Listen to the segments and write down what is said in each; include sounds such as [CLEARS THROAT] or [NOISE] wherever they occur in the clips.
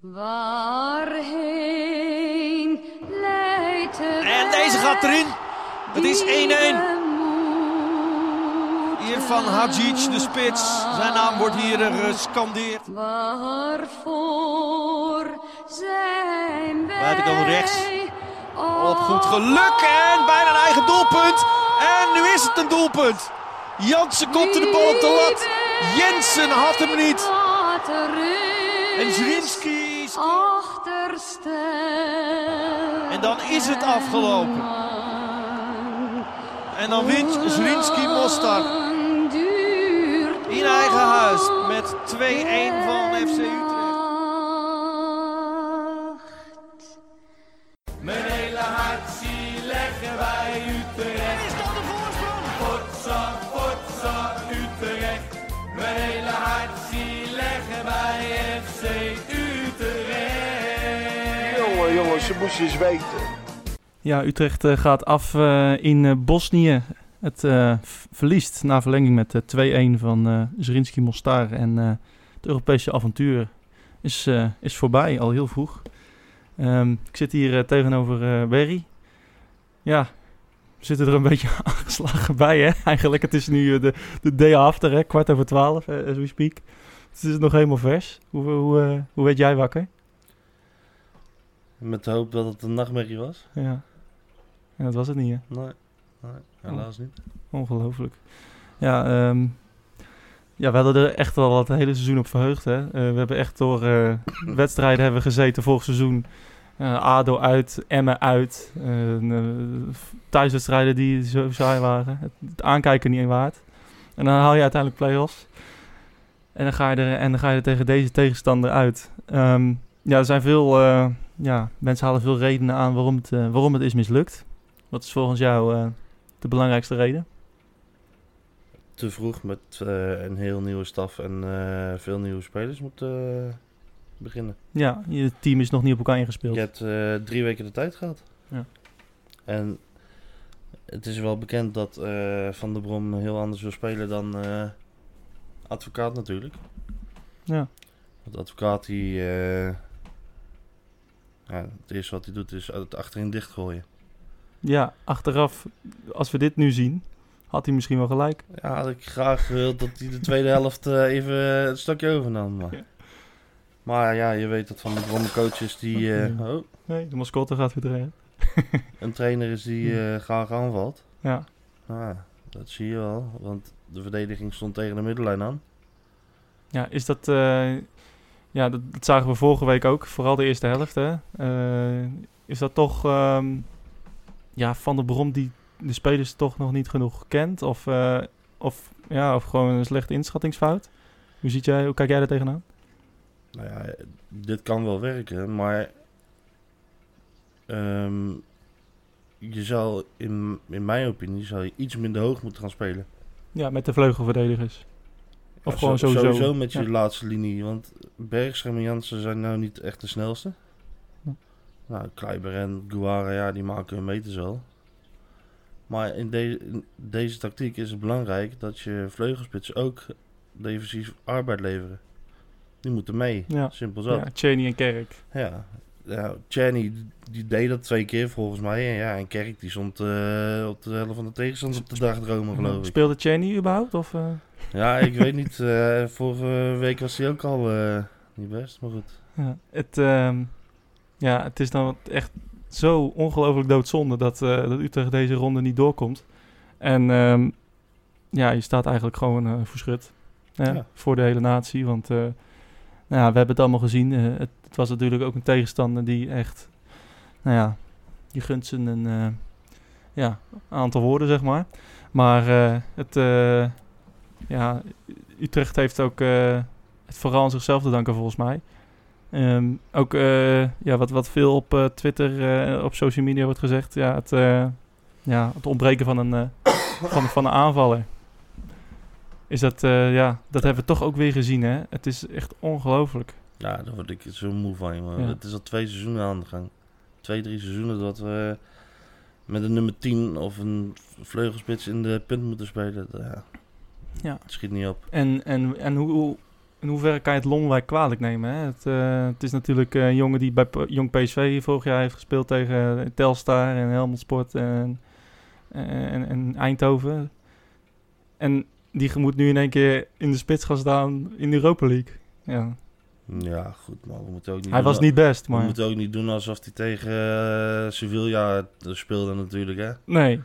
Waarheen leidt het En deze gaat erin. Het is 1-1. Irfan Hadjic, de spits. Zijn naam wordt hier gescandeerd. Waarvoor zijn wij Buitenkant rechts. Op goed geluk en bijna een eigen doelpunt. En nu is het een doelpunt. Jansen kopte de bal de lat. Jensen had hem niet. En Zrinski Achterste. En dan is het afgelopen. En dan wint Zrinski Mostar in eigen huis met 2-1 van FC Utrecht. Jongens, ze moesten eens weten. Ja, Utrecht eh, gaat af eh, in eh, Bosnië. Het verliest na verlenging met eh, 2-1 van Zrinski Mostar. En het Europese avontuur is, is voorbij, al heel vroeg. Ehm, ik zit hier tegenover Berry. Ja, we zitten er een [LAUGHS] beetje aangeslagen bij, hè? Eigenlijk, het is nu de, de day after, hè? Kwart over twaalf, as we speak. Het is nog helemaal vers. Hoe, hoe, hoe werd jij wakker? Met de hoop dat het een nachtmerrie was? Ja. En dat was het niet, hè? Nee, nee helaas niet. Ongelooflijk. Ja, ehm, ja, we hadden er echt al het hele seizoen op verheugd. Hè? Eh, we hebben echt door eh, [LAUGHS] wedstrijden hebben gezeten vorig seizoen. Eh, ADO uit, Emmen uit. thuiswedstrijden die zo saai waren. Het, het aankijken niet waard. En dan haal je uiteindelijk play-offs. En dan ga je er, en dan ga je er tegen deze tegenstander uit. Ehm, ja, er zijn veel... ja, mensen halen veel redenen aan waarom het, eh, waarom het is mislukt. Wat is volgens jou eh, de belangrijkste reden? Te vroeg met eh, een heel nieuwe staf en veel nieuwe spelers moeten beginnen. Ja, je team is nog niet op elkaar ingespeeld. Je hebt drie weken de tijd gehad. Ja. En het is wel bekend dat Van der Brom heel anders wil spelen dan advocaat natuurlijk. Ja. Want advocaat die... ja, het eerste wat hij doet is het achterin dichtgooien. Ja, achteraf, als we dit nu zien, had hij misschien wel gelijk. Ja, had ik graag gewild dat hij de tweede [LAUGHS] helft eh, even het stukje overnam. Maar Ja. maar ja, je weet dat Van der Brom coaches die... eh, oh, Nee, de mascotte gaat weer [LAUGHS] een trainer is die eh, graag aanvalt. Ja, Ah, dat zie je wel, want de verdediging stond tegen de middenlijn aan. ja is dat... ja, dat, dat zagen we vorige week ook. Vooral de eerste helft, hè. Eh, is dat toch... ehm, ja, Van der Brom die de spelers toch nog niet genoeg kent? Of, eh, of, ja, of gewoon een slechte inschattingsfout? Hoe, ziet jij, hoe kijk jij daar tegenaan? Nou ja, dit kan wel werken, maar ehm, je zou in, in mijn opinie zou je iets minder hoog moeten gaan spelen. Ja, met de vleugelverdedigers. Of Ja, gewoon zo- sowieso. met je Ja. laatste linie, want Bergström en Jansen zijn nou niet echt de snelste. Hm. Nou, Kleiber en Guara, ja, die maken hun meters wel. Maar in, de- in deze tactiek is het belangrijk dat je vleugelspitsen ook defensief arbeid leveren. Die moeten mee. Ja. Simpel zo. Ja, Cheney en Kerk. Ja, ja Channy die deed dat twee keer volgens mij. En, ja, en Kerk die stond eh, op de helft van de tegenstander op de dag dromen geloof ik. Speelde Cheney überhaupt? Of, eh? Ja, ik weet niet. eh, vorige week was hij ook al niet best, maar goed. Ja, het, ehm, ja, het is dan echt zo ongelooflijk doodzonde dat, dat Utrecht deze ronde niet doorkomt. En ehm, ja, je staat eigenlijk gewoon verschut Ja. voor de hele natie. Want nou ja, we hebben het allemaal gezien. Het, het was natuurlijk ook een tegenstander die echt, nou ja, je gunt ze een eh, ja, aantal woorden, zeg maar. Maar eh, het, eh, ja, Utrecht heeft ook het vooral aan zichzelf te danken volgens mij. Ehm, ook ja, wat, wat veel op Twitter, op social media wordt gezegd. Ja, het, ja, het ontbreken van een, van, van een aanvaller. Is dat, eh, ja, dat hebben we toch ook weer gezien, hè? Het is echt ongelooflijk. Ja, daar word ik zo moe van. jongen. Ja. Het is al twee seizoenen aan de gang. Twee, drie seizoenen dat we met een nummer 10 of een vleugelspits in de punt moeten spelen. Ja, Ja. Het schiet niet op. En, en, en hoe, in hoeverre kan je het Lonwijk kwalijk nemen? Hè? Het, eh, het is natuurlijk eh, een jongen die bij Jong PSV vorig jaar heeft gespeeld tegen Telstar en Helmond Sport en, en, en Eindhoven. En die moet nu in één keer in de spits gaan staan in de Europa League. Ja. Ja, goed, maar we moeten ook niet Hij doen was niet best, We maar... moeten ook niet doen alsof hij tegen eh, Sevilla speelde natuurlijk, hè. Nee,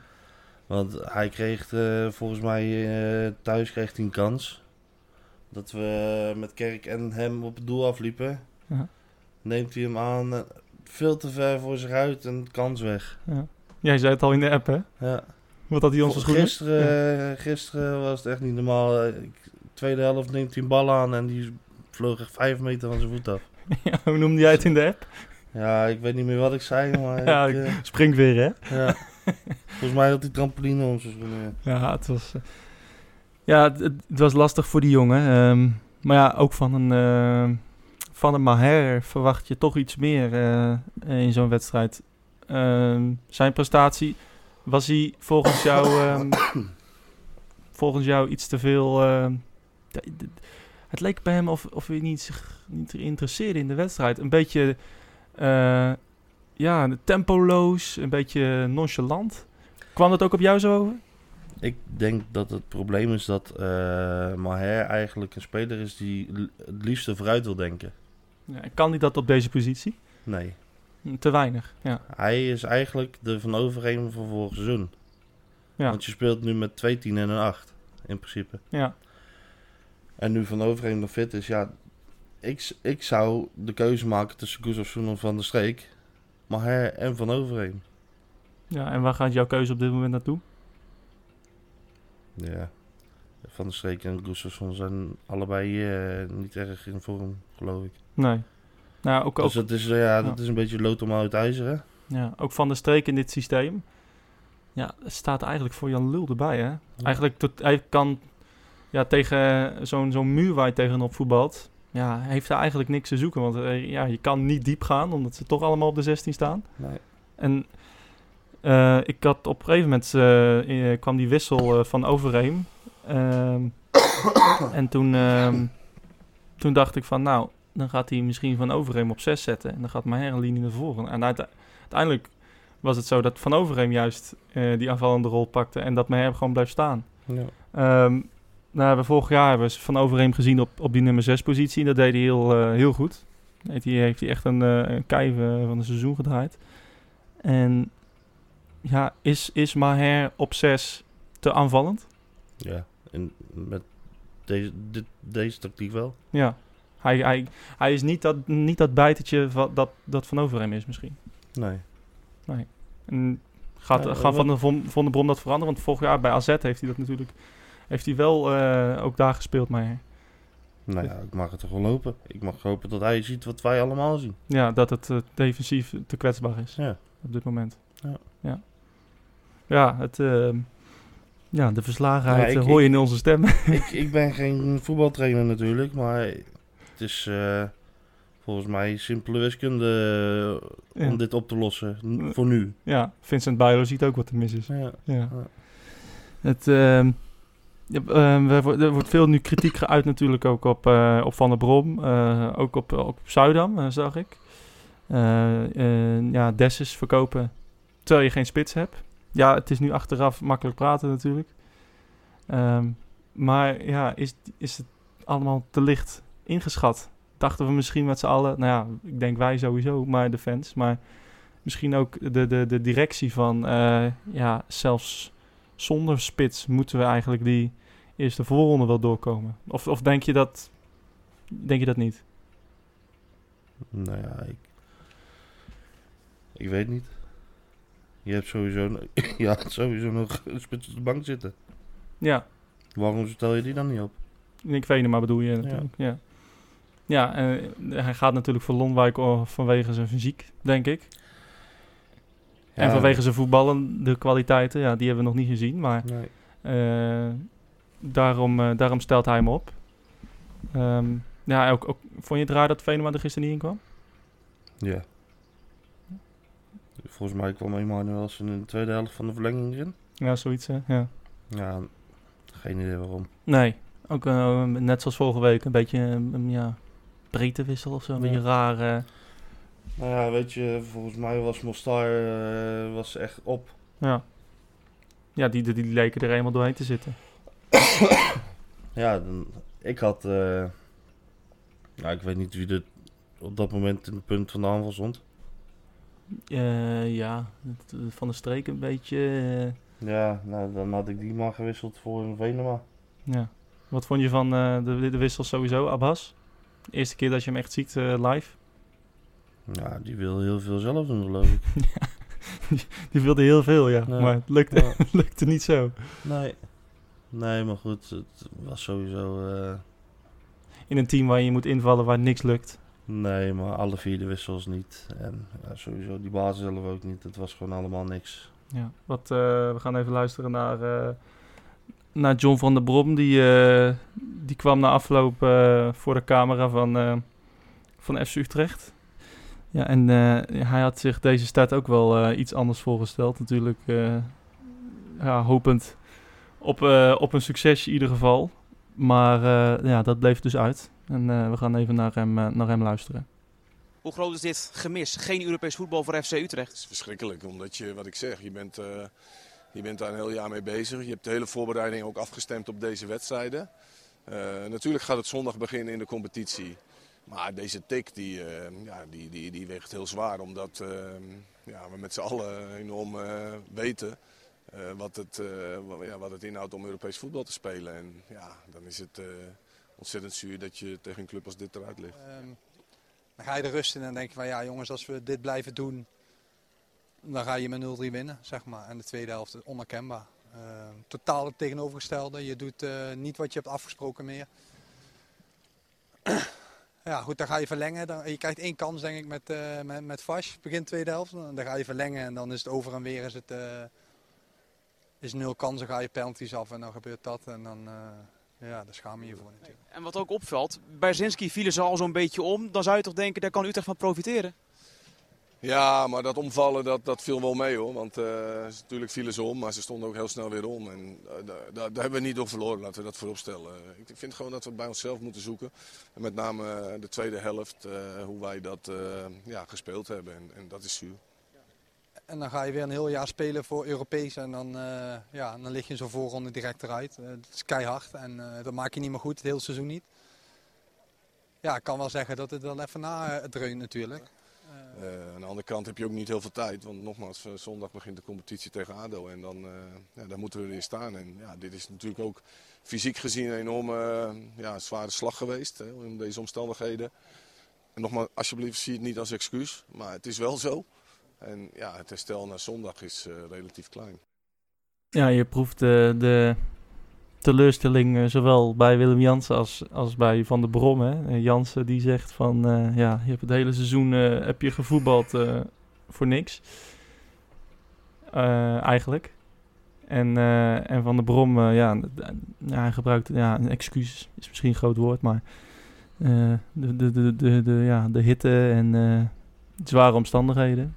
Want hij kreeg eh, volgens mij eh, thuis kreeg hij een kans. Dat we met Kerk en hem op het doel afliepen. Ja. Neemt hij hem aan, veel te ver voor zich uit en kans weg. jij zei het al in de app, hè? Ja. Wat had hij ons goed gisteren, gisteren was het echt niet normaal. Tweede helft neemt hij een bal aan en die vloog echt vijf meter van zijn voet af. [LAUGHS] ja, hoe noemde jij het in de app? Ja, ik weet niet meer wat ik zei, maar Ja, ik, eh, Springt weer, hè? ja. volgens mij had hij trampoline om zijn schoenen. Ja, het was, eh, ja, het, was lastig voor die jongen. ehm, maar ja, ook van een, eh, van een Maher verwacht je toch iets meer eh, in zo'n wedstrijd. Ehm, zijn prestatie, was hij volgens jou, ehm, [COUGHS] volgens jou iets te veel... het leek bij hem of, of hij niet zich niet interesseerde in de wedstrijd. Een beetje, eh, ja, tempoloos, een beetje nonchalant. Kwam dat ook op jou zo over? Ik denk dat het probleem is dat eh Maher eigenlijk een speler is die het liefste vooruit wil denken. Ja, kan hij dat op deze positie? Nee. Hm, Te weinig, ja. Hij is eigenlijk de Van Overheem van vorig seizoen. Ja. Want je speelt nu met twee 10 en een 8, in principe. ja. En nu Van Overheem nog fit is, ja... Ik, ik zou de keuze maken tussen Gustafsson en Van der Streek. Maher en Van Overheem. Ja, en waar gaat jouw keuze op dit moment naartoe? Ja. Van der Streek en Gustafsson zijn allebei eh, niet erg in vorm, geloof ik. Nee. Nou, ook, ook, Dus dat is, eh, ja, dat is een beetje lood om uit ijzer, hè? ja, ook van de streek in dit systeem. Ja, het staat eigenlijk voor Jan Lul erbij, hè? Eigenlijk, tot, hij kan ja, tegen zo'n zo'n muur waar je tegenop voetbalt... Ja, heeft daar eigenlijk niks te zoeken. Want eh, ja, je kan niet diep gaan, omdat ze toch allemaal op de 16 staan. Nee. En eh, ik had op een gegeven moment eh, eh, kwam die wissel eh, van Overeem. Ehm, [COUGHS] en toen, ehm, toen dacht ik van, nou, dan gaat hij misschien van Overeem op 6 zetten. En dan gaat Maher een linie naar voren. En uite- uiteindelijk was het zo dat Van Overeem juist eh, die aanvallende rol pakte. En dat Maher gewoon bleef staan. Ja. Ehm nou, hebben we vorig jaar hebben we Van Overeem gezien op, op die nummer 6 positie. Dat deed hij heel, eh, heel goed. Heeft hij, heeft hij echt een, eh eh, van het seizoen gedraaid. En ja, is, is Maher op 6 te aanvallend? Ja, en met deze, dit, deze tactiek wel. Ja. Hij, hij, hij is niet dat, niet dat bijtertje van, dat, dat Van Overeem is misschien. Nee. En gaat, Ja, gaat wat- Van, de, Von, van de Brom dat veranderen? Want vorig jaar bij AZ heeft hij dat natuurlijk... Heeft hij wel eh, ook daar gespeeld, maar Nou ja, ik mag het toch wel lopen. Ik mag hopen dat hij ziet wat wij allemaal zien. ja, dat het eh, defensief te kwetsbaar is Ja. op dit moment. Ja. Ja, ja, het, eh, ja de verslagenheid Ja, ik- eh, hoor je in onze stemmen. [LAUGHS] ik, ik ben geen voetbaltrainer natuurlijk, maar het is volgens mij simpele wiskunde Ja. om dit op te lossen. Voor nu. Ja, Vincent Bijlo ziet ook wat er mis is. Ja. Ja. Het, ehm, ehm, wordt- er wordt veel nu kritiek geuit natuurlijk ook op, eh, op Van der Brom. eh, ook op, ook op Zuidam, eh, zag ik. Eh, eh, ja, Dessus verkopen terwijl je geen spits hebt. Ja, het is nu achteraf makkelijk praten natuurlijk. Ehm, maar ja, is, is het allemaal te licht ingeschat? Dachten we misschien met z'n allen, nou ja, ik denk wij sowieso, maar de fans. Maar misschien ook de, de, de directie van, eh, ja, zelfs zonder spits moeten we eigenlijk die eerste voorronde wel doorkomen. Of, of denk je dat, denk je dat niet? Nou ja, ik, ik weet niet. Je hebt sowieso, [LAUGHS] ja, sowieso nog een spits op de bank zitten. Ja, Waarom stel je die dan niet op? Nick Venema bedoel je natuurlijk. Ja, ja eh, hij gaat natuurlijk voor Lonwijk vanwege zijn fysiek, denk ik. En Ja, vanwege zijn voetballen, de kwaliteiten, ja, die hebben we nog niet gezien. Maar Nee. eh, daarom, eh, daarom stelt hij hem op. Ehm, ja, ook, ook, vond je het raar dat Venema er gisteren niet in kwam? Ja. Volgens mij kwam Emanuels in de tweede helft van de verlenging erin. Ja, zoiets, hè? Ja. Ja, geen idee waarom. Nee, Ook eh, net zoals vorige week, een beetje een ja, breedtewissel of zo. Een Ja. beetje raar. Eh, Nou ja, weet je, volgens mij was Mostar eh, was echt op. ja, ja die, die, die leken er eenmaal doorheen te zitten. [COUGHS] Ja, dan, ik had... eh, ja, ik weet niet wie er op dat moment in het punt van de aanval stond. Eh, ja, het- van de streek een beetje. eh, Ja, nou, dan had ik die maar gewisseld voor een Venema. ja. Wat vond je van eh, de, de wissel sowieso, Abbas? De eerste keer dat je hem echt ziet eh, live. Ja, die wil heel veel zelf doen, geloof ik. [LAUGHS] Die wilde heel veel, ja. Maar het lukte, Ja. het [LAUGHS] lukte niet zo. Nee. Nee, maar goed, het was sowieso... eh, In een team waar je moet invallen waar niks lukt. nee, maar alle vier de wissels niet. En ja, sowieso die basis zelf ook niet. Het was gewoon allemaal niks. Ja, wat, eh, we gaan even luisteren naar, eh, naar John van der Brom. Die, die kwam na afloop voor de camera van, van FC Utrecht. Ja, en eh, hij had zich deze start ook wel eh, iets anders voorgesteld. Natuurlijk eh, ja, hopend op, eh, op een succes in ieder geval. Maar eh, ja, dat bleef dus uit. En eh, we gaan even naar hem, naar hem luisteren. Hoe groot is dit gemis? Geen Europees voetbal voor FC Utrecht. Het is verschrikkelijk, omdat je, wat ik zeg, je bent, eh, je bent daar een heel jaar mee bezig. Je hebt de hele voorbereiding ook afgestemd op deze wedstrijden. Eh, natuurlijk gaat het zondag beginnen in de competitie. Maar deze tik die, eh, ja, die, die, die weegt heel zwaar, omdat eh, ja, we met z'n allen enorm eh, weten wat, het, eh, wa- ja, wat het inhoudt om Europees voetbal te spelen. En ja, dan is het ontzettend zuur dat je tegen een club als dit eruit ligt. Ehm, dan ga je de rust in en denk je van ja jongens, als we dit blijven doen, dan ga je met 0-3 winnen, zeg maar. En de tweede helft onherkenbaar. Ehm, totaal het tegenovergestelde. Je doet niet wat je hebt afgesproken meer. Ja goed, dan ga je verlengen. Dan, je krijgt één kans denk ik met, eh met, Vash, begin tweede helft. Dan ga je verlengen en dan is het over en weer is het... eh, is nul kansen, ga je penalties af en dan gebeurt dat. En dan, eh, ja, daar schaam je je voor natuurlijk. En wat ook opvalt, bij Zinski vielen ze al zo'n beetje om. Dan zou je toch denken, daar kan Utrecht van profiteren? Ja, maar dat omvallen dat, dat viel wel mee hoor. Want eh, natuurlijk vielen ze om, maar ze stonden ook heel snel weer om. En eh, daar, daar, hebben we niet door verloren, laten we dat vooropstellen. Ik vind gewoon dat we het bij onszelf moeten zoeken. En met name eh, de tweede helft, eh, hoe wij dat eh, ja, gespeeld hebben. En, en dat is zuur. En dan ga je weer een heel jaar spelen voor Europees en dan, eh, ja, dan lig je zo'n voorronde direct eruit. Eh dat is keihard en eh, dat maak je niet meer goed, het hele seizoen niet. Ja, ik kan wel zeggen dat het dan even na dreunt natuurlijk. Eh, aan de andere kant heb je ook niet heel veel tijd. Want nogmaals, eh, zondag begint de competitie tegen ADO. En dan eh, ja, daar moeten we weer staan. En ja, dit is natuurlijk ook fysiek gezien een enorme ja, zware slag geweest. Hè, in deze omstandigheden. En nogmaals, alsjeblieft zie het niet als excuus. Maar het is wel zo. En ja, het herstel naar zondag is relatief klein. Ja, je proeft de teleurstelling eh, zowel bij Willem Jansen als, als bij Van der Brom. Hè. Jansen die zegt van, eh, ja, je hebt het hele seizoen eh, heb je gevoetbald voor niks. Eigenlijk. En, en Van der Brom, ja, hij gebruikt ja, een excuus, is misschien een groot woord, maar de, de, de, de, ja, de hitte en zware omstandigheden.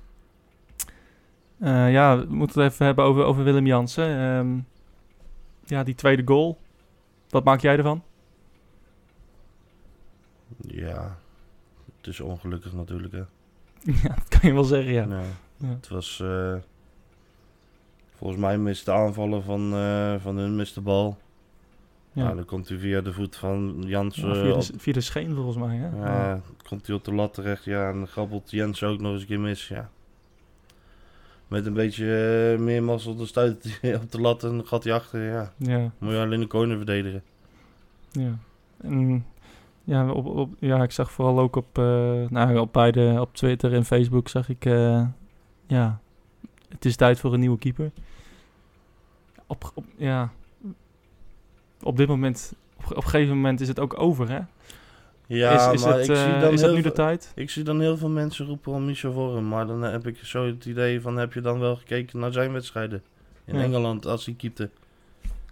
Ja, we moeten het even hebben over, over Willem Jansen. Ja, die tweede goal. Wat maak jij ervan? Ja, het is ongelukkig natuurlijk hè. [LAUGHS] ja, dat kan je wel zeggen, ja. Het was... eh, volgens mij mist de aanvallen van, eh, van hun mist de bal. Ja. Ja. dan komt hij via de voet van Jansen. Ja, via, op- de, via de scheen volgens mij, hè? Ja, komt hij op de lat terecht. Ja, en dan grabbelt Jens ook nog eens een keer mis. Ja. Met een beetje eh, meer mazzel, dan stuit hij [LAUGHS] op de lat en gaat hij achter. Ja. Ja, Moet je alleen de corner verdedigen. ja. En, ja, op, op, ja, ik zag vooral ook op, eh, nou, op beide, op Twitter en Facebook zag ik, eh, ja, het is tijd voor een nieuwe keeper. Op, op, ja, op dit moment, op, op een gegeven moment is het ook over, hè? Ja, is is, maar het, ik zie eh, dan is dat nu de tijd? Ik zie dan heel veel mensen roepen om Michel Vorm. Maar dan heb ik zo het idee van, heb je dan wel gekeken naar zijn wedstrijden? In Ja. Engeland, als hij keepte.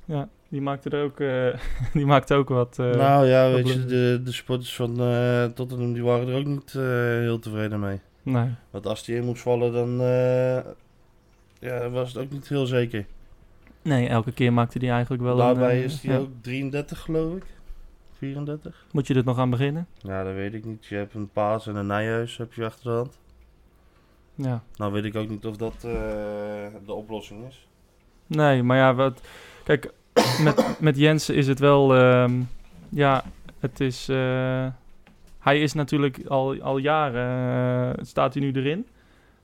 Ja, die maakte er ook, eh, [LAUGHS] die maakte ook wat. eh, nou ja, weet je, de, de sporters van Tottenham die waren er ook niet heel tevreden mee. Nee. Want als die in moest vallen, dan ja, was het ook niet heel zeker. Nee, elke keer maakte hij eigenlijk wel Daarbij een... is hij ja. ook 33 geloof ik. 34? Moet je er nog aan beginnen? Ja, dat weet ik niet. Je hebt een Paas en een Nijhuis heb je achter de hand. Ja. Nou weet ik ook niet of dat eh, de oplossing is. Nee, maar ja, wat, kijk, [COUGHS] met, met Jensen is het wel, ehm, ja, het is, eh, hij is natuurlijk al, al jaren, eh, staat hij nu erin.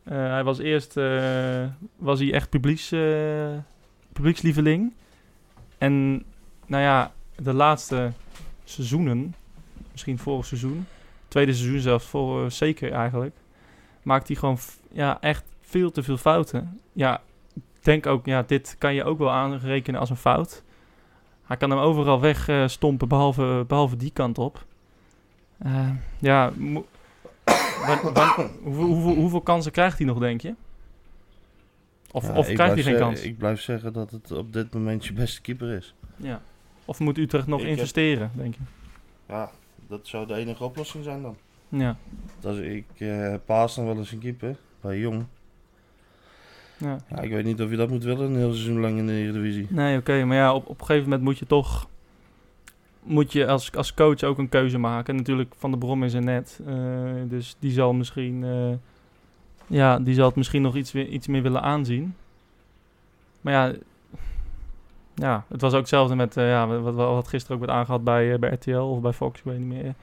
Hij was eerst, was hij echt publieks, publiekslieveling. En, nou ja, de laatste seizoenen, misschien vorig seizoen, tweede seizoen zelfs, voor, zeker eigenlijk, maakt hij gewoon, ja, echt veel te veel fouten. Ja, ik denk ook, ja, dit kan je ook wel aanrekenen als een fout. Hij kan hem overal wegstompen, stompen behalve, behalve die kant op. Eh, ja, [COUGHS] hoeveel, hoeveel, hoeveel kansen krijgt hij nog, denk je? Of, Ja, of krijgt hij geen kans? Ik blijf zeggen dat het op dit moment je beste keeper is. Ja. Of moet Utrecht nog Ik heb- investeren, denk je? Ja, dat zou de enige oplossing zijn dan. Ja. Dat is, ik eh, paas dan wel eens een keeper bij Jong. Ja. Ja, ik weet niet of je dat moet willen een heel seizoen lang in de Eredivisie. Nee, oké, maar ja, op, op een gegeven moment moet je toch... Moet je als, als coach ook een keuze maken. Natuurlijk, Van de Brom is er net. eh, dus die zal misschien... eh, ja, die zal het misschien nog iets, weer- iets meer willen aanzien. Maar ja... Ja, het was ook hetzelfde met... eh, ja, wat, wat, wat gisteren ook werd aangehaald bij, eh, bij RTL of bij Fox, ik weet niet meer.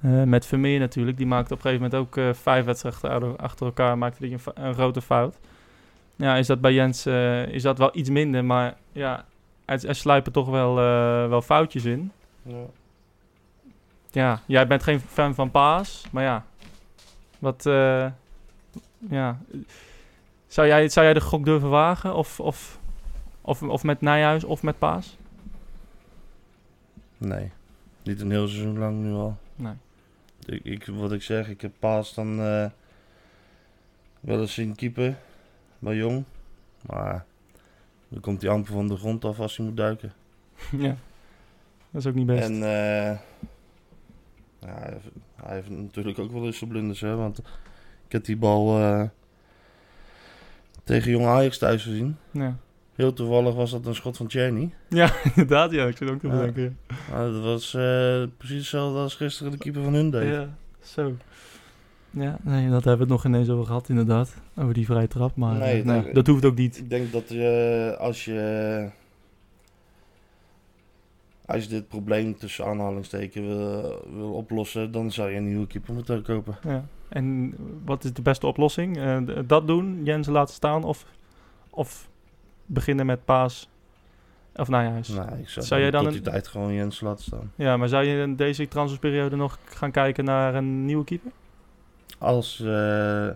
Eh, met Vermeer natuurlijk. Die maakte op een gegeven moment ook vijf wedstrijden achter- elkaar. Maakte die een, een grote fout. Ja, is dat bij Jens is dat wel iets minder. Maar ja, er, er sluipen toch wel, wel foutjes in. Ja. Ja, jij bent geen fan van Paas. Maar ja, wat... ja, zou jij, zou jij de gok durven wagen? Of, of, of, of met Nijhuis of met Paas? Nee, niet een heel seizoen lang nu al. Nee. Ik, ik, wat ik zeg, ik heb paas dan eh, wel eens zien keeper bij Jong. Maar dan komt hij amper van de grond af als hij moet duiken. [LAUGHS] ja, dat is ook niet best. En eh, ja, hij, heeft, hij heeft natuurlijk ook wel eens zijn blunders, hè. Want ik heb die bal eh, tegen Jong Ajax thuis gezien. Ja. Heel toevallig was dat een schot van Cheney. ja, [LAUGHS] inderdaad. Ja, ik zit ook te Ja. denken. Nou, dat was eh, precies hetzelfde als gisteren de keeper van hun Ja. deed. ja, zo. Ja, nee, dat hebben we het nog ineens over gehad, inderdaad. Over die vrije trap. Maar Nee, eh, nou, dat- hoeft ook niet. Ik denk dat je als je als je dit probleem tussen aanhalingsteken wil, wil oplossen, dan zou je een nieuwe keeper moeten kopen. Ja. En wat is de beste oplossing? Dat doen, Jensen laten staan of, of beginnen met Paas of Nijhuis? Nou, ik zou, Zou jij dan tot een- die tijd gewoon Jens laten staan. Ja, maar zou je in deze transferperiode nog gaan kijken naar een nieuwe keeper? Als, eh,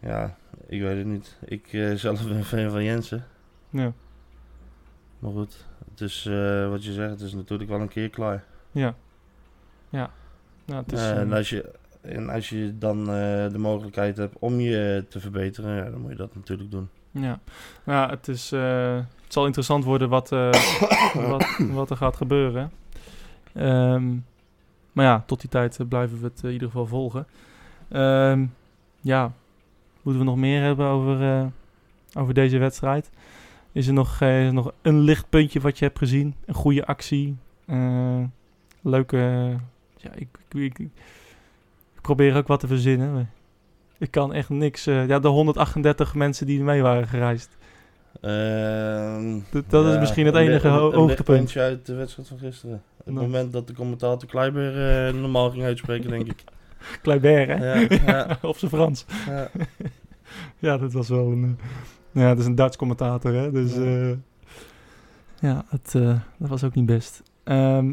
ja, ik weet het niet. Ik eh, zelf ben fan van Jensen. Ja. Maar goed, het is eh, wat je zegt, het is natuurlijk wel een keer klaar. Ja. Ja. Nou, het is, en, als je, en als je dan de mogelijkheid hebt om je te verbeteren, ja, dan moet je dat natuurlijk doen. Ja, ja het, is, eh, het zal interessant worden wat, eh, [COUGHS] wat, wat er gaat gebeuren. Ehm, maar ja, tot die tijd eh, blijven we het in ieder geval volgen. Ehm, ja, moeten we nog meer hebben over, over deze wedstrijd? Is er nog, is er nog een lichtpuntje wat je hebt gezien? Een goede actie? Leuke... ja, ik, ik, ik, ik probeer ook wat te verzinnen. Ik kan echt niks... eh, ja, de 138 mensen die mee waren gereisd. Ehm, Dat- dat is misschien het een enige een hoogtepunt. lichtpuntje uit de wedstrijd van gisteren. Het Nou. moment dat de commentator Kleiber eh, normaal ging uitspreken, denk ik. [LAUGHS] Kleibert, hè? Ja, [LAUGHS] ja. Op zijn Frans. Ja. [LAUGHS] ja, dat was wel een... eh, ja, dat is een Duits commentator, hè? Dus Ja. het, dat was ook niet best. Ehm,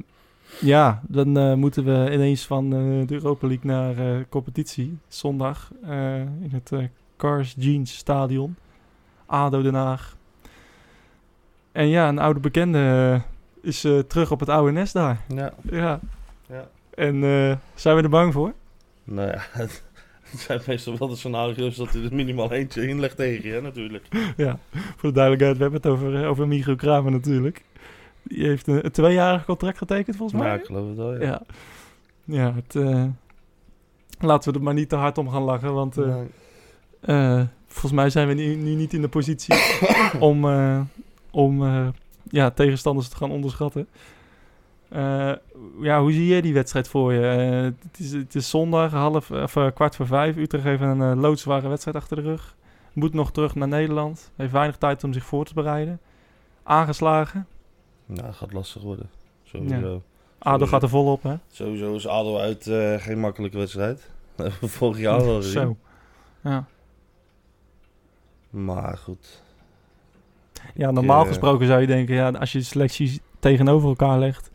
ja, dan eh, moeten we ineens van eh, de Europa League naar eh, competitie. Zondag in het Cars Jeans Stadion. ADO Den Haag. En ja, een oude bekende is terug op het oude nest daar. Ja. Ja. Ja. En zijn we er bang voor? Nou ja, het, [LAUGHS] het zijn meestal wel de scenario's dat hij er minimaal eentje inlegt tegen je, hè, natuurlijk. [LAUGHS] Ja, voor de duidelijkheid, we hebben het over, over Miguel Kramer natuurlijk. Die heeft een, een tweejarig contract getekend volgens mij. Ja, ik geloof het wel, ja. ja. Ja, het, eh, laten we er maar niet te hard om gaan lachen, want eh, Nee. Eh, volgens mij zijn we nu, nu niet in de positie [COUGHS] om, om ja, tegenstanders te gaan onderschatten. Ja, hoe zie jij die wedstrijd voor je? Het, is, het is zondag, half, of, kwart voor vijf. Utrecht heeft een loodzware wedstrijd achter de rug. Moet nog terug naar Nederland. Heeft weinig tijd om zich voor te bereiden. Aangeslagen. Nou, gaat lastig worden. Sowieso. ADO gaat er volop, hè? Sowieso is ADO uit eh, geen makkelijke wedstrijd. [LAUGHS] Vorig jaar wel gezien. Zo. Ja. Maar goed. Ja, normaal eh, gesproken zou je denken, ja, als je de selecties tegenover elkaar legt,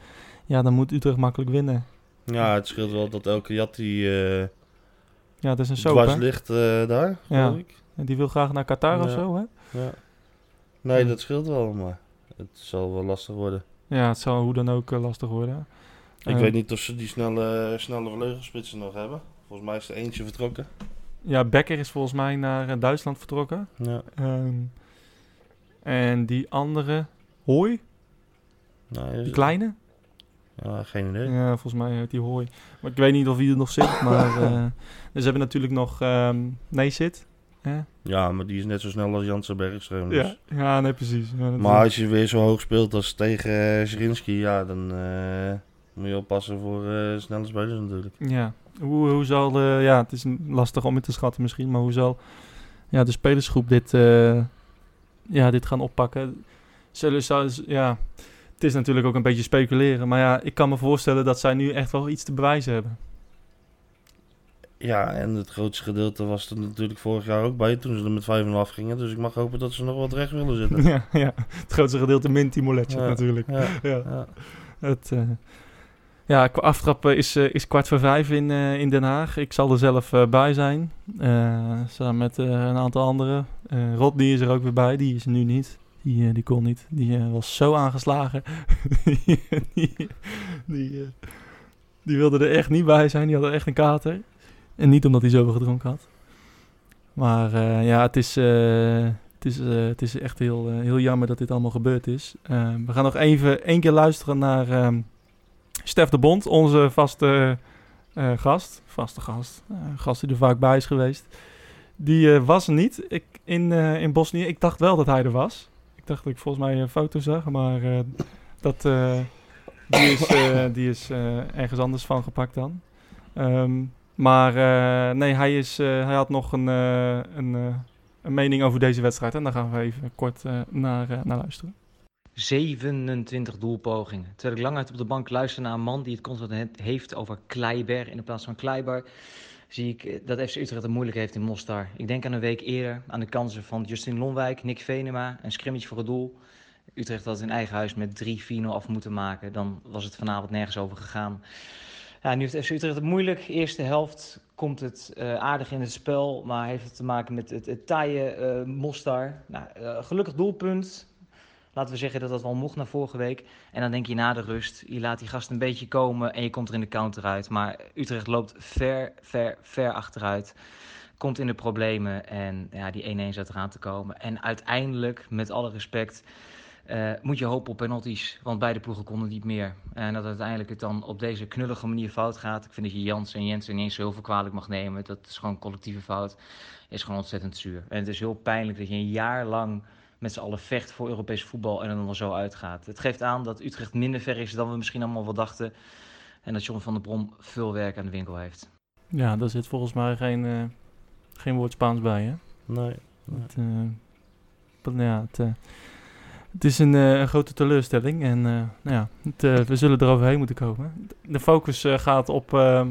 ja, dan moet Utrecht makkelijk winnen. Ja, het scheelt wel dat elke Jatti eh Ja, dat is een soap, dwars hè? ligt daar, Ja. ik. En die wil graag naar Qatar of Ja. zo, hè? Ja. Nee, Ja. dat scheelt wel, maar het zal wel lastig worden. Ja, het zal hoe dan ook eh, lastig worden. Ik Eh, weet niet of ze die snelle, snelle vleugelspitsen nog hebben. Volgens mij is er eentje vertrokken. Ja, Becker is volgens mij naar eh, Duitsland vertrokken. Ja. Ehm, en die andere, Hooi, Nou, die kleine? Ja, geen idee. Ja, volgens mij heet die Hooi. Maar ik weet niet of wie er nog zit, maar... [LAUGHS] eh dus ze hebben natuurlijk nog ehm nee zit. Hè? Ja, maar die is net zo snel als Janssen Bergström. Ja, Dus. ja, nee, precies. Ja, Maar als je weer zo hoog speelt als tegen uh, Zrinski, ja, dan eh, moet je oppassen voor eh, snelle spelers natuurlijk. Ja, hoe, hoe zal de, ja, het is lastig om in te schatten misschien, maar hoe zal ja, de spelersgroep dit, ja, dit gaan oppakken? Zullen ze, ja, het is natuurlijk ook een beetje speculeren, maar ja, ik kan me voorstellen dat zij nu echt wel iets te bewijzen hebben. Ja, en het grootste gedeelte was er natuurlijk vorig jaar ook bij toen ze er met 5 af gingen. Dus ik mag hopen dat ze nog wat recht willen zitten. [LAUGHS] ja, ja, het grootste gedeelte min Timo Letchert Ja, natuurlijk. ja, ja. ja. Het, eh, ja, qua aftrappen is, eh, is kwart voor vijf in, eh, in Den Haag. Ik zal er zelf bij zijn. samen met een aantal anderen. Eh Rodney is er ook weer bij. Die is er nu niet. Die, die kon niet. Die was zo aangeslagen. [LAUGHS] die, die, die, die wilde er echt niet bij zijn. Die had er echt een kater. En niet omdat hij zoveel gedronken had. Maar eh, ja, het is, eh, het is, eh, het is echt heel, heel jammer dat dit allemaal gebeurd is. Eh, we gaan nog even één keer luisteren naar ehm, Stef de Bond, onze vaste gast. Vaste gast. gast die er vaak bij is geweest. Die was er niet ik, in, in Bosnië. Ik dacht wel dat hij er was. Ik dacht dat ik volgens mij een foto zag, maar dat, die is, die is ergens anders van gepakt dan. Ehm, maar eh, nee, hij, is, eh, hij had nog een, eh, een, een mening over deze wedstrijd. En daar gaan we even kort naar, naar luisteren. 27 doelpogingen. Terwijl ik lang uit op de bank luister naar een man die het constant he- heeft over Kleiber in plaats van Kleiber, zie ik dat FC Utrecht het moeilijk heeft in Mostar. Ik denk aan een week eerder aan de kansen van Justin Lonwijk, Nick Venema, een scrimmage voor het doel. Utrecht had in eigen huis met 3-4-0 af moeten maken. Dan was het vanavond nergens over gegaan. Ja, nu heeft Utrecht het moeilijk. Eerste helft komt het eh, aardig in het spel, maar heeft het te maken met het, het taaie eh, Mostar. Nou, eh, gelukkig doelpunt. Laten we zeggen dat dat wel mocht na vorige week. En dan denk je na de rust, je laat die gast een beetje komen en je komt er in de counter uit. Maar Utrecht loopt ver, ver, ver achteruit. Komt in de problemen en ja, die 1-1 zat eraan te komen. En uiteindelijk, met alle respect, eh, moet je hopen op penalties. Want beide ploegen konden niet meer. En dat uiteindelijk het dan op deze knullige manier fout gaat. Ik vind dat je Jans en Jensen niet eens zo heel veel kwalijk mag nemen. Dat is gewoon collectieve fout. Is gewoon ontzettend zuur. En het is heel pijnlijk dat je een jaar lang met z'n allen vecht voor Europees voetbal en er dan zo uitgaat. Het geeft aan dat Utrecht minder ver is dan we misschien allemaal wel dachten. En dat John van der Brom veel werk aan de winkel heeft. Ja, daar zit volgens mij geen, eh, geen woord Spaans bij, hè? Nee. Het, eh, ja, het, het is een, eh, een grote teleurstelling en eh, nou ja, het, eh, we zullen er overheen moeten komen. De focus gaat op, eh,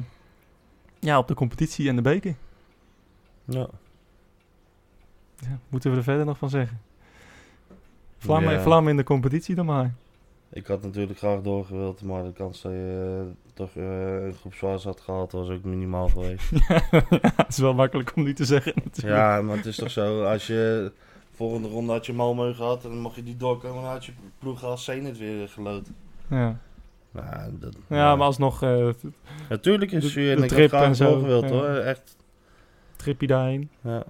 ja, op de competitie en de beker. Ja. Ja, moeten we er verder nog van zeggen? Vlam, Ja. vlam in de competitie dan maar. Ik had natuurlijk graag doorgewild, maar de kans dat je toch een groepsfase had gehad was ook minimaal geweest. [LAUGHS] ja, het is wel makkelijk om nu te zeggen natuurlijk. ja, maar het is toch zo, als je volgende ronde had je Malmö gehad en dan mocht je die doorkomen, dan had je ploeg als Zenit weer geloot. Ja. Nou, dat, Ja, maar alsnog... eh, t- Natuurlijk is de- zuur en de ik had trip en zo, doorgewild ja. hoor, echt. Trippie daarheen. Ja.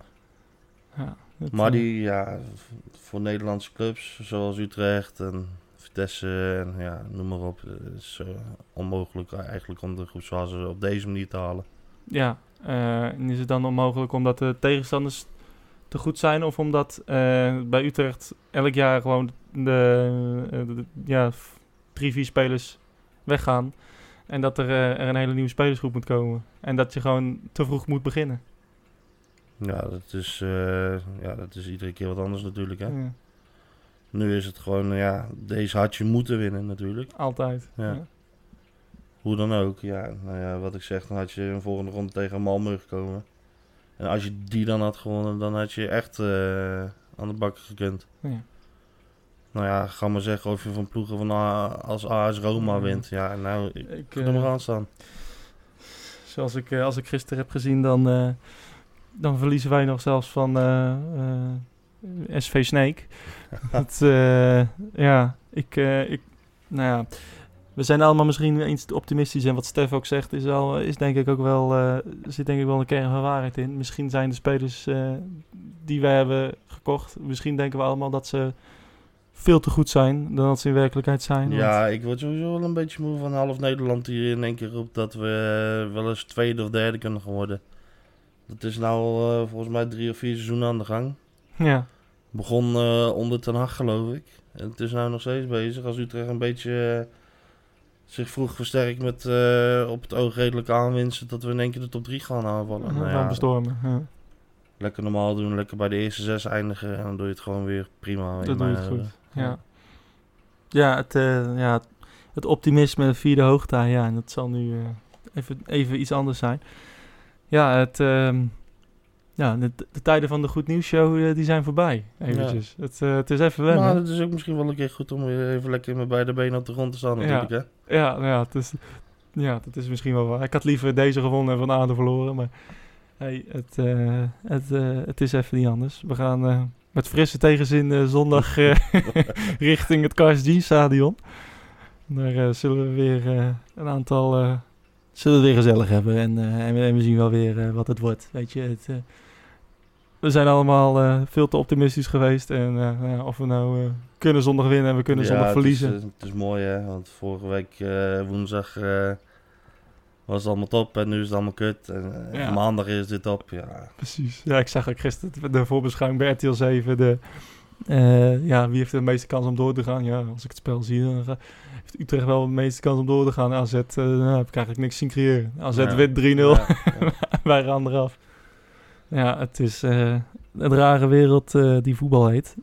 Ja, het, Maar eh, die, ja, v- voor Nederlandse clubs zoals Utrecht en Vitesse en ja, noem maar op, het is eh, onmogelijk eigenlijk om de groepsfase op deze manier te halen. Ja, eh, en is het dan onmogelijk omdat de tegenstanders te goed zijn of omdat eh, bij Utrecht elk jaar gewoon de, eh, de- de- ja, drie, vier spelers weggaan. En dat er, eh, er een hele nieuwe spelersgroep moet komen. En dat je gewoon te vroeg moet beginnen. Ja, dat is, ja, dat is iedere keer wat anders natuurlijk. Hè? Ja, Nu is het gewoon, ja, deze had je moeten winnen natuurlijk. altijd. Ja. Ja. Hoe dan ook, ja, nou ja, wat ik zeg, dan had je een volgende ronde tegen Malmö gekomen. En als je die dan had gewonnen, dan had je echt eh, aan de bak gekund. Ja. Nou ja, ga maar zeggen of je van ploegen van A- als AS Roma wint. Ja, nou, ik Ik, kan er maar eh, aan staan. Zoals ik, eh, als ik gisteren heb gezien, dan, dan verliezen wij nog zelfs van SV Snake. [LAUGHS] Het, eh, ja, ik, ik, nou ja, we zijn allemaal misschien eens te optimistisch. En wat Stef ook zegt, is, al, is denk ik ook wel, eh, er zit denk ik wel een kern van waarheid in. Misschien zijn de spelers eh, die wij hebben gekocht, misschien denken we allemaal dat ze veel te goed zijn dan dat ze in werkelijkheid zijn. want- Ja, ik word sowieso wel een beetje moe van half Nederland die in één keer roept dat we eh, wel eens tweede of derde kunnen worden. Dat is nou eh, volgens mij drie of vier seizoenen aan de gang. ja. Begon eh, onder Ten Hag, geloof ik. En het is nou nog steeds bezig. Als Utrecht een beetje eh, zich vroeg versterkt met eh, op het oog redelijk aanwinsten... dat we in één keer de top 3 gaan aanvallen. Nou ja, bestormen. Ja. lekker normaal doen, lekker bij de eerste zes eindigen... en dan doe je het gewoon weer prima. Dat doe je het goed. ogen. Ja, ja, het, eh, ja het, optimisme vierde hoogte, ja, en dat zal nu eh, even, even iets anders zijn. Ja, het, ehm, ja de, de tijden van de Goed Nieuws Show eh, die zijn voorbij, eventjes. Het, eh, het is even wennen. Maar het is ook misschien wel een keer goed om weer even lekker met beide benen op de grond te staan Ja. natuurlijk, hè? Ja, nou ja, het is, ja, dat is misschien wel waar. Ik had liever deze gewonnen en Van Aarde verloren, maar hey, het, eh, het, het is even niet anders. We gaan met frisse tegenzin zondag [LAUGHS] richting het Cars G Stadion. Daar zullen we weer een aantal... zullen we weer gezellig hebben en, en, we, en we zien wel weer wat het wordt. Weet je, het, we zijn allemaal eh, veel te optimistisch geweest. En eh, nou ja, of we nou eh, kunnen zondag winnen en we kunnen Ja, zondag het is, verliezen. Het is, mooi, hè? Want vorige week woensdag was het allemaal top en nu is het allemaal kut. En Ja. maandag is dit op, ja. Precies. Ja, ik zag ook gisteren de voorbeschouwing bij RTL 7. De, ja, wie heeft de meeste kans om door te gaan? Ja, als ik het spel zie, dan ga- heeft Utrecht wel de meeste kans om door te gaan. AZ, nou, heb ik eigenlijk niks zien creëren. AZ Ja. wint 3-0. Ja, ja. [LAUGHS] Wij gaan eraf. Ja, het is eh, een rare wereld eh, die voetbal heet.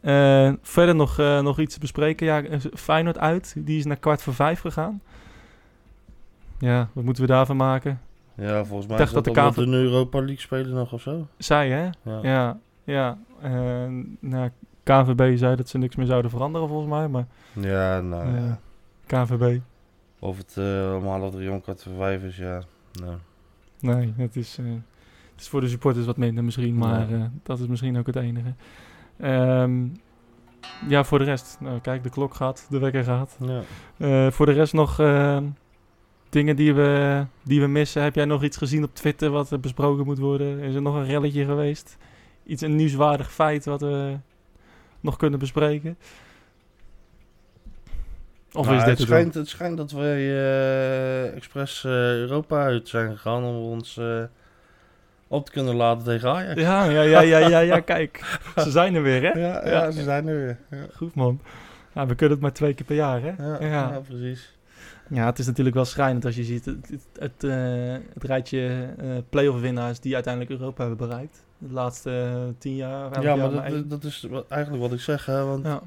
Eh, verder nog, nog iets te bespreken. Ja, Feyenoord uit. Die is naar kwart voor vijf gegaan. Ja, wat moeten we daarvan maken? Ja, volgens mij dacht dat dat, de een Europa League spelen nog of zo. Zij, hè? Ja. Ja, ja. Nou, KVB zei dat ze niks meer zouden veranderen volgens mij, maar Ja, nou eh, ja. KVB, Of het om half drie om kwart voor vijf is, ja. Nou, nee, het is, is voor de supporters wat minder misschien, maar Ja. eh, dat is misschien ook het enige. Ehm, ja, voor de rest, nou, kijk, de klok gaat, de wekker gaat. ja. Eh, voor de rest nog eh, dingen die we, die we missen. Heb jij nog iets gezien op Twitter wat besproken moet worden? Is er nog een relletje geweest? Iets, een nieuwswaardig feit wat we nog kunnen bespreken? Of Nou, is dit het, het schijnt, het schijnt dat wij eh expres Europa uit zijn gegaan om ons op te kunnen laten tegen Ajax. Ja, ja, ja, ja, ja, ja, kijk. Ze zijn er weer, hè? ja, ze zijn er weer. Ja. Goed, man. Ja, we kunnen het maar twee keer per jaar, hè? Ja, precies. Ja, het is natuurlijk wel schrijnend als je ziet het, het, het, eh, het rijtje eh play-off winnaars die uiteindelijk Europa hebben bereikt. De laatste eh, tien jaar. Ja, maar dat, dat is eigenlijk wat ik zeg, hè, want Ja,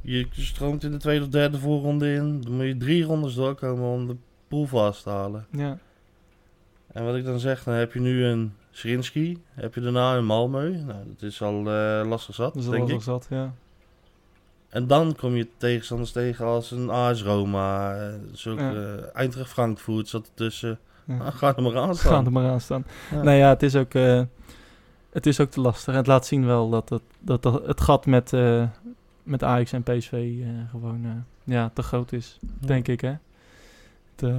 je stroomt in de tweede of derde voorronde in. Dan moet je drie rondes doorkomen om de pool vast te halen. ja, En wat ik dan zeg, dan heb je nu een Srinski, heb je daarna een Malmö. Nou, dat is al eh, lastig zat, dat denk ik. al zat, ja. En dan kom je tegenstanders tegen als een AS Roma, zulke, Ja. eh, Frankfurt zat ertussen. Ja. Ah, ga er maar aan Gaan staan. er maar aan staan. Ja. Nou ja, het is ook, eh, het is ook te lastig. En het laat zien wel dat het, dat het gat met, eh, met Ajax en PSV gewoon ja, te groot is, denk ik. Hè? Het,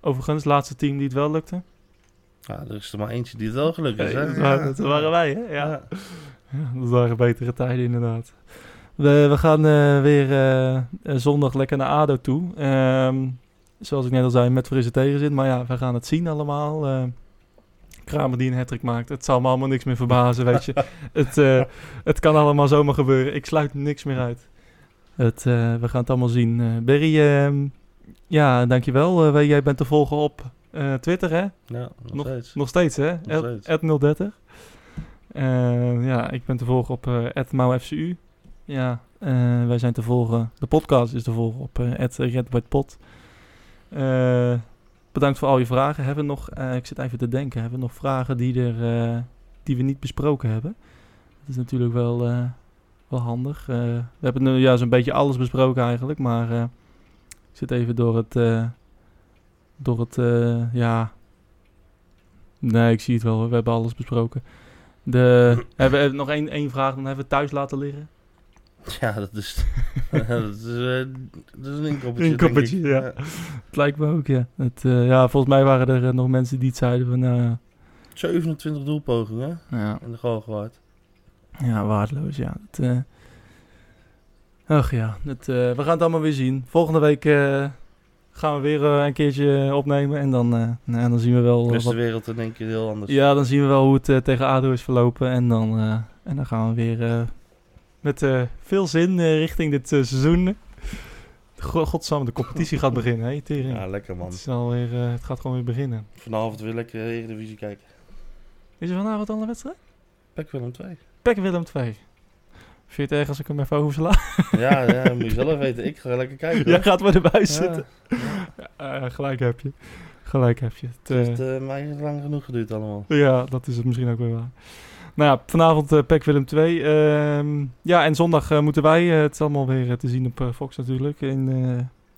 overigens, het laatste team die het wel lukte. Ja, er is er maar eentje die het wel gelukt is, hè? dat, waren, dat waren wij, hè? Ja. Dat waren betere tijden, inderdaad. We, we gaan eh, weer eh, zondag lekker naar ADO toe. Ehm, zoals ik net al zei, met frisse tegenzin. Maar ja, we gaan het zien allemaal. Eh, Kramer die een hattrick maakt. Het zal me allemaal niks meer verbazen, weet je. [LAUGHS] Het, het kan allemaal zomaar gebeuren. Ik sluit niks meer uit. Het, we gaan het allemaal zien. Berry, ehm, ja, dankjewel. Uh, jij bent te volgen op eh, Twitter, hè? Ja, nog, Nog, steeds. nog steeds, hè? At 030. Eh, ja, ik ben te volgen op uh, MauFCU. Ja, eh, wij zijn te volgen. De podcast is te volgen op uh. Uh, bedankt voor al je vragen. Hebben we nog, uh, ik zit even te denken, hebben we nog vragen die, er, uh, die we niet besproken hebben? Dat is natuurlijk wel, uh, wel handig. we hebben nu ja, zo'n beetje alles besproken eigenlijk, maar ik zit even door het, door het, ja, nee, ik zie het wel, we hebben alles besproken. De, [CLEARS THROAT] hebben we nog één, één vraag, dan hebben we thuis laten liggen. Ja, dat is, [LAUGHS] dat is, uh, dat is een inkoppertje. Inkoppertje, ja. ja. Het lijkt me ook, ja. Het, uh, ja. Volgens mij waren er uh, nog mensen die het zeiden van... Uh, 27 doelpogingen ja. in de goal gewaard. Ja, waardeloos, ja. Het, ach ja, het, we gaan het allemaal weer zien. Volgende week gaan we weer een keertje opnemen en dan, nou, dan zien we wel... Dus de wereld in één keer heel anders. Ja, dan zien we wel hoe het tegen ADO is verlopen en dan, en dan gaan we weer met veel zin richting dit seizoen. God, godsamme, de competitie gaat beginnen, hè, Tering? Ja, lekker man. Het, is alweer, het gaat gewoon weer beginnen. Vanavond weer lekker Eredivisie kijken. Is er vanavond al een wedstrijd? Pek Willem 2. Pek Willem 2. Vind je het erg als ik hem even oversla? ja, ja, moet je zelf weten. Ik ga lekker kijken. [LAUGHS] Jij gaat maar erbij zitten. Ja. Gelijk heb je. Gelijk heb je. Het, het heeft mij lang genoeg geduurd allemaal. Ja, dat is het misschien ook weer waar. Nou ja, vanavond uh, Pek Willem 2. Uh, ja, en zondag moeten wij. het is allemaal weer te zien op Fox natuurlijk. En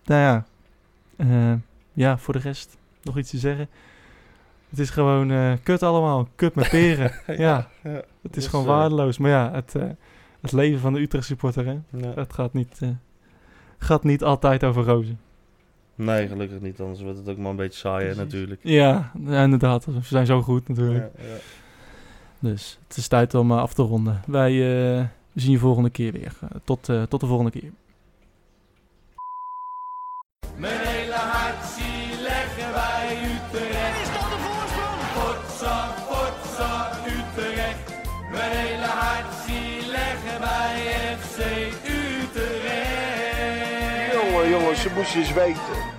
nou ja, ja, voor de rest nog iets te zeggen. Het is gewoon kut allemaal. Kut met peren. [LAUGHS] ja, ja, ja, het is dus, gewoon waardeloos. Maar ja, het, het leven van de Utrecht supporter, hè. Ja. Het gaat niet, gaat niet altijd over rozen. Nee, gelukkig niet. Anders wordt het ook maar een beetje saai hè, natuurlijk. Ja, inderdaad. We zijn zo goed natuurlijk. Ja, ja. Dus het is tijd om uh, af te ronden. Wij uh, zien je volgende keer weer. Uh, tot, tot de volgende keer. Eens weten.